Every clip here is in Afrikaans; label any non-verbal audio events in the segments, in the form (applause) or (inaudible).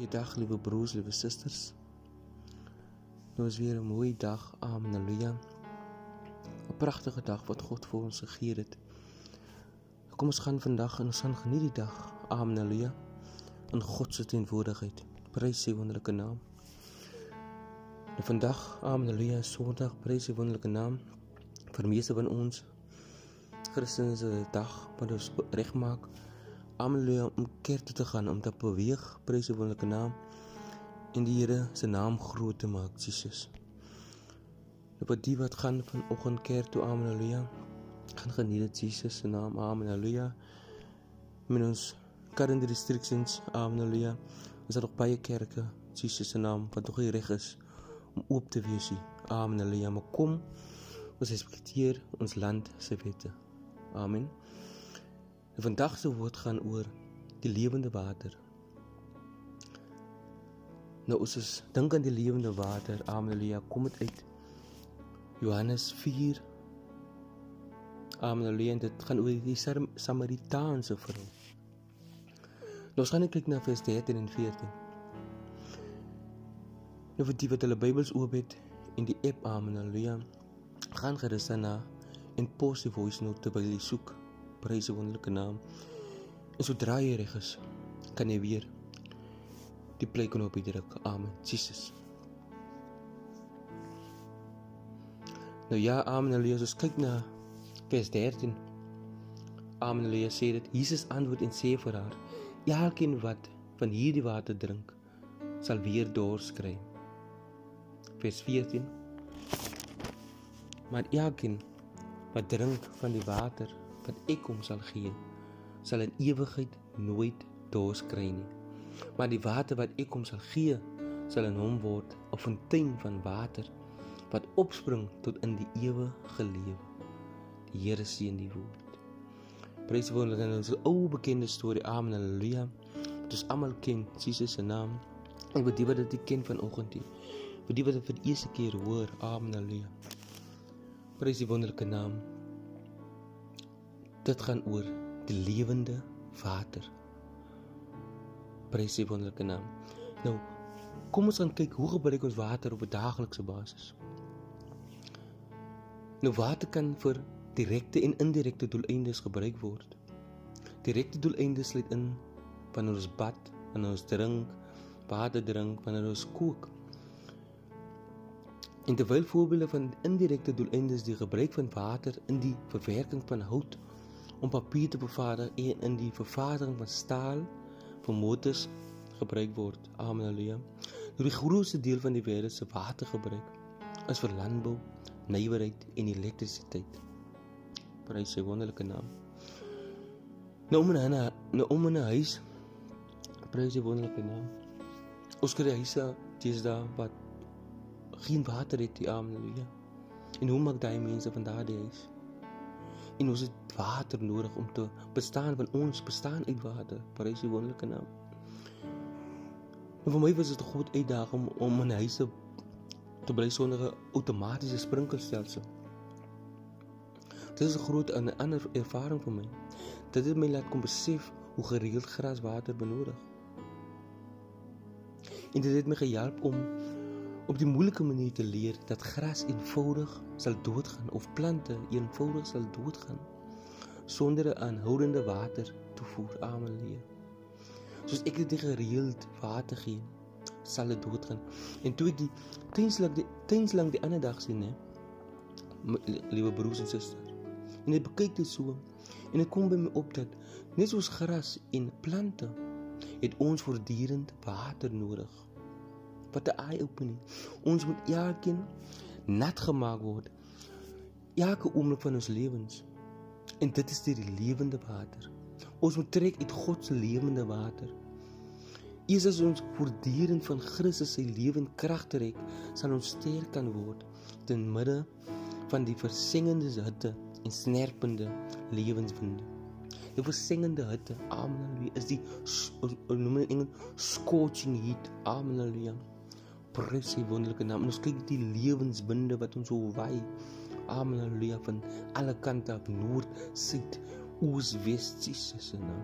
Goeiedag liewe broers, liewe susters. Nou is weer 'n mooi dag. Amen. Halleluja. 'n Pragtige dag wat God vir ons gegee het. Kom ons gaan vandag en ons gaan geniet die dag. Amen. Halleluja. In God se teenwoordigheid. Prys sy wonderlike naam. Nou vandag, Amen. Halleluja, Sondag, prys sy wonderlike naam. Vir meeste van ons Christene se dag wat ons regmaak. Amen. Om kerk toe te gaan om te beweeg, prys sy wonderlike naam en die Here se naam groot te maak, Jesus. Nou wat die wat gaan vanoggend kerk toe, amen, haleluja. Gaan geniet dit Jesus se naam, amen, haleluja. Met ons current restrictions, amen, haleluja. Ons het nog baie kerke, Jesus se naam, wat nog nie reg is om oop te wees nie. Amen, haleluja. Maar kom, ons respekteer ons land se wette. Amen. En vandag se woord gaan oor die lewende water. Nou ons dink aan die lewende water, Amelia, kom dit uit Johannes 4. Amelia, dit gaan oor die Samaritaanse vrou. Nou ons gaan kyk na vers 13 en 14. Nou vir die wat hulle Bybels oop het in die app Amelia, gaan gerus na en pos die voice note terwyl jy soek. Prys die wonderlike naam. En sodra jy reg is, kan jy weer die play-knopie druk. Amen. Jesus. Nou ja, amen. Ons kyk na vers 13. Amen. Halleluja sê dit. Jesus antwoord en sê vir haar: "Elkeen wat van hierdie water drink, sal weer dors kry." Vers 14. Maar elkeen wat drink van die water wat ek hom sal gee, sal in ewigheid nooit dors kry nie maar die water wat ek hom sal gee sal in hom word 'n fontein van water wat opspring tot in die ewige lewe. Die Here seën die woord. Prys wonderlik en ons ou bekende storie. Amen. Halleluja. Dit is almal ken Jesus se naam. En vir die wat dit ken vanoggend hier. Vir die wat dit vir die eerste keer hoor. Amen. Halleluja. Prys die wonderlike naam. Dit gaan oor die lewende water prys sy wonderlike naam. Nou, kom ons gaan kyk hoe gebruik ons water op 'n daaglikse basis. Nou water kan vir direkte en indirekte doeleindes gebruik word. Direkte doeleindes sluit in wanneer ons bad, wanneer ons drink, water drink, wanneer ons kook. En terwyl voorbeelde van indirekte doeleindes die gebruik van water in die verwerking van hout om papier te bevaardig en in die vervaardiging van staal vir motors gebruik word. Amen. Halleluja. Nou die grootste deel van die wêreld se watergebruik is vir landbou, nywerheid en elektrisiteit. Prys sy wonderlike naam. Nou om in 'n nou om in 'n huis prys sy wonderlike naam. Ons kry huise daar wat geen water het nie. Amen. Halleluja. En hoe maak daai mense van daardie huis? En ons het water nodig om te bestaan want ons bestaan uit water. Prys die wonderlike naam. En vir my was dit 'n groot uitdaging om om 'n huis te bly sonder 'n outomatiese sprinkelstelsel. Dit is 'n groot en 'n ander ervaring vir my. Dit het my laat kom besef hoe gereeld graswater benodig. En dit het my gehelp om op die moeilike manier te leer dat gras eenvoudig sal doodgaan of plante eenvoudig sal doodgaan sonder 'n aanhoudende water toevoer hulle lewe. Soos ek dit gereeld water gee, sal dit doodgaan. En toe ek die tydslank die tydslank die ander dag sien, hè, liewe broers en susters. En ek kyk dit so en dit kom by my op dat net soos gras en plante het ons voortdurend water nodig wat 'n eye opening. Ons moet elkeen nat gemaak word. Elke oomblik van ons lewens. En dit is die lewende water. Ons moet trek uit God se lewende water. Eers as ons voortdurend van Christus se lewende krag trek, sal ons sterk kan word ten midde van die versengende hitte en snerpende lewenswinde. Die versengende hitte, amen, is die noem in Engels scorching heat, amen prys sy wonderlike naam. En ons kyk die lewenswinde wat ons so waai. Amen. Halleluja van alle kante op noord, suid, oos, wes, Jesus se naam.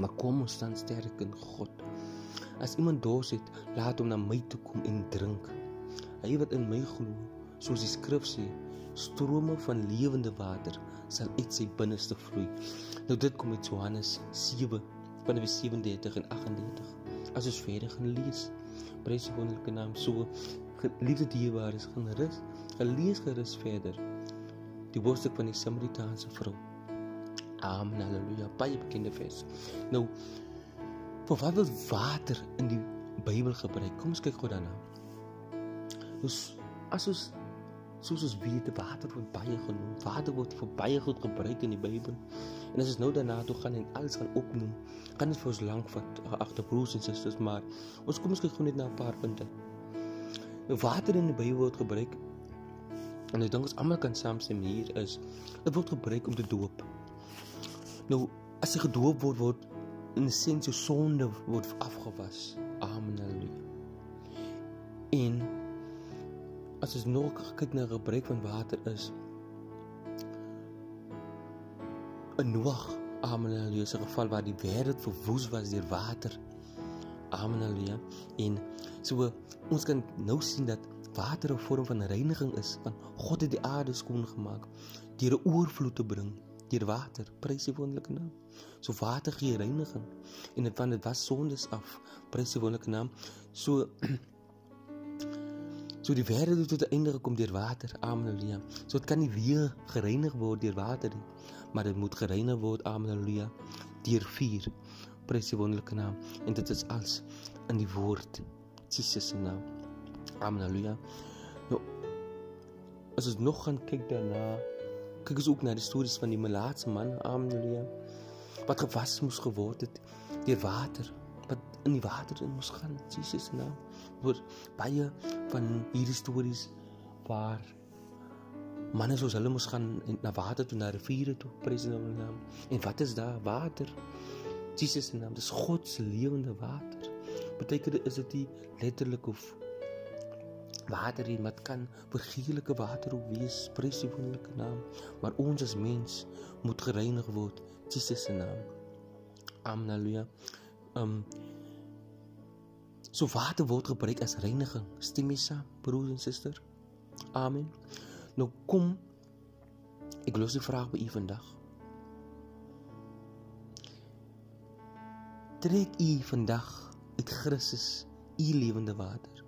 Maar kom ons staan sterk in God. As iemand dors het, laat hom na my toe kom en drink. Hy wat in my glo, soos die skrif sê, strome van lewende water sal uit sy binneste vloei. Nou dit kom uit Johannes 7 vanaf 37 en 38. As ons verder gaan lees, prys die wonderlike naam so liefde dierbares gaan rus. Gelees gerus verder. Die woordstuk van die Samaritaanse vrou. Amen. Halleluja. Baie bekende vers. Nou vir wat wil water in die Bybel gebruik? Kom ons kyk gou daarna. Dus as ons soos ons weet, water word baie genoem. Water word vir baie goed gebruik in die Bybel. En as ons nou daarna toe gaan en alles gaan opnoem, kan dit vir ons lank vat agter broers en susters, maar ons kom ons kyk gou net na 'n paar punte. Nou water in die Bybel word gebruik en ek dink ons almal kan saamstem hier is dit word gebruik om te doop. Nou as jy gedoop word word in 'n sin jou sonde word afgewas. Amen. Halleluja. En as ons nog kyk na gebruik van water is 'n Noag Amen Halleluja se geval waar die wêreld verwoes was deur water. Amen Halleluja. En so ons kan nou sien dat water 'n vorm van reiniging is, want God het die aarde skoon gemaak deur 'n oorvloed te bring deur water. Prys die wonderlike naam. So water gee reiniging en dit van dit was sondes af. Prys die wonderlike naam. So (clears throat) So die wêreld tot 'n einde gekom deur water. Amen. Halleluja. So dit kan nie weer gereinig word deur water nie, maar dit moet gereinig word. Amen. Halleluja. Deur vuur. Prys die wonderlike naam. En dit is als in die woord Jesus se naam. Amen. Halleluja. Nou as ons nog gaan kyk daarna, kyk ons ook na die stories van die melaatse man. Amen. Halleluja. Wat gewas moes geword het deur water wat in die water in moes gaan Jesus se naam word baie van hierdie stories waar manne soos hulle moes gaan na water toe na riviere toe prys nou naam. En wat is daar? Water. Jesus se naam dis God se lewende water. Beteken dit is dit nie letterlik of water hier met kan vergeelike water ook wees? Prys die wonderlike naam. Maar ons as mens moet gereinig word Jesus se naam. Amen haleluja um so water word gebruik as reiniging. Stem jy saam, broers en susters? Amen. Nou kom ek los die vraag by u vandag. Trek u vandag uit Christus u lewende water.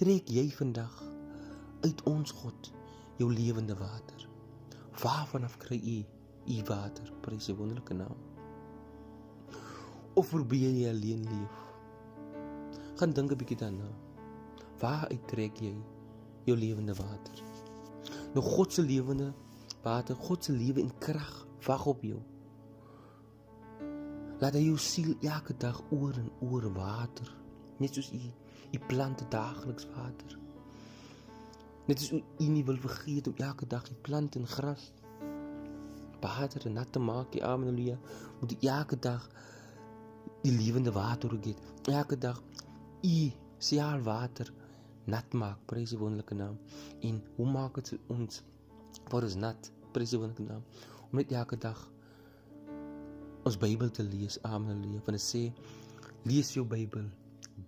Trek jy vandag uit ons God jou lewende water. Waarvan af kry u u water? Prys die wonderlike naam of probeer jy alleen leef? Gaan dink 'n bietjie daarna. Waar uittrek jy jou lewende water? Nou God se lewende water, God se lewe en krag wag op jou. Laat jou siel elke dag oor en oor water, net soos u u plante daagliks water. Net soos u nie wil vergeet om elke dag die plant en gras water en nat te maak, die amenelia, moet elke dag die lewende water het. Elke dag u seaal water nat maak, prys die wonderlike naam. En hoe maak dit ons word ons nat, prys die wonderlike naam. Om net elke dag ons Bybel te lees, amen, leef. Want dit sê lees jou Bybel,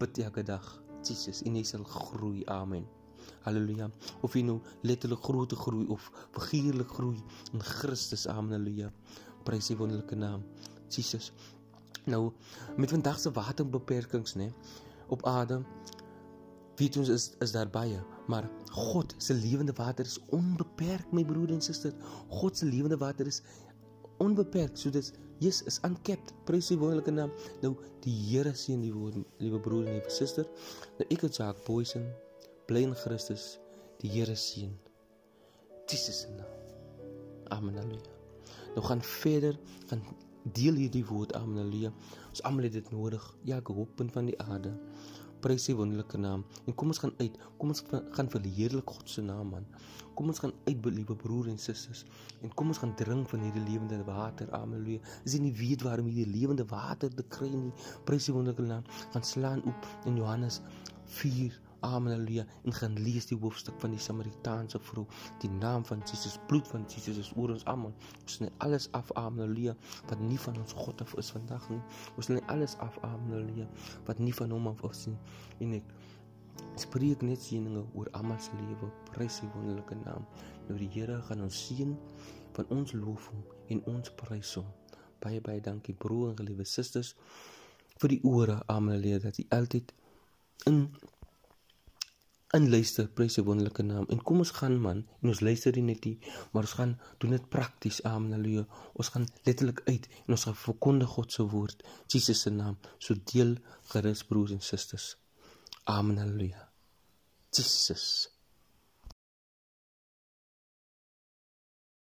bid elke dag, Jesus, en jy sal groei, amen. Halleluja. Of jy nou letterlik groot groei of figuurlik groei in Christus, amen, halleluja. Prys die wonderlike naam, Jesus. Nou met vandag se waterbeperkings nê op aarde weet ons is is daar baie maar God se lewende water is onbeperk my broer en suster. God se lewende water is onbeperk so dit is is uncapped. Prys die wonderlike naam. Nou die Here seën die woord liewe broer en liewe suster. Nou ek het saak boysen bly in Christus. Die Here seën Jesus se naam. Amen haleluja nou gaan verder gaan deel hierdie woord aan haleluja. Ons almal het dit nodig. Ja, ek hoop punt van die aarde. Prys sy wonderlike naam. En kom ons gaan uit. Kom ons gaan verheerlik God se naam man. Kom ons gaan uit liewe broer en susters. En kom ons gaan drink van hierdie lewende water. Haleluja. As jy nie weet waarom hierdie lewende water te kry nie, prys sy wonderlike naam. Gaan slaan op in Johannes 4 Amen. Halleluja. En gaan lees die hoofstuk van die Samaritaanse vrou. Die naam van Jesus, bloed van Jesus is oor ons almal. Ons sny alles af. Amen. Halleluja. Wat nie van ons God af is vandag nie. Ons sny alles af. Amen. Halleluja. Wat nie van hom af is nie. En ek spreek net seëninge oor almal se lewe. Prys sy wonderlike naam. Nou die Here gaan ons seën van ons loof hom en ons prys hom. Baie baie dankie broer en geliefde susters vir die ore. Amen. Halleluja. Dat jy altyd in in luister prys se wonderlike naam. En kom ons gaan man en ons luister nie net nie maar ons gaan doen dit prakties amen haleluja ons gaan letterlik uit en ons gaan verkondig God se woord Jesus se naam. So deel gerus broers en susters. Amen haleluja Jesus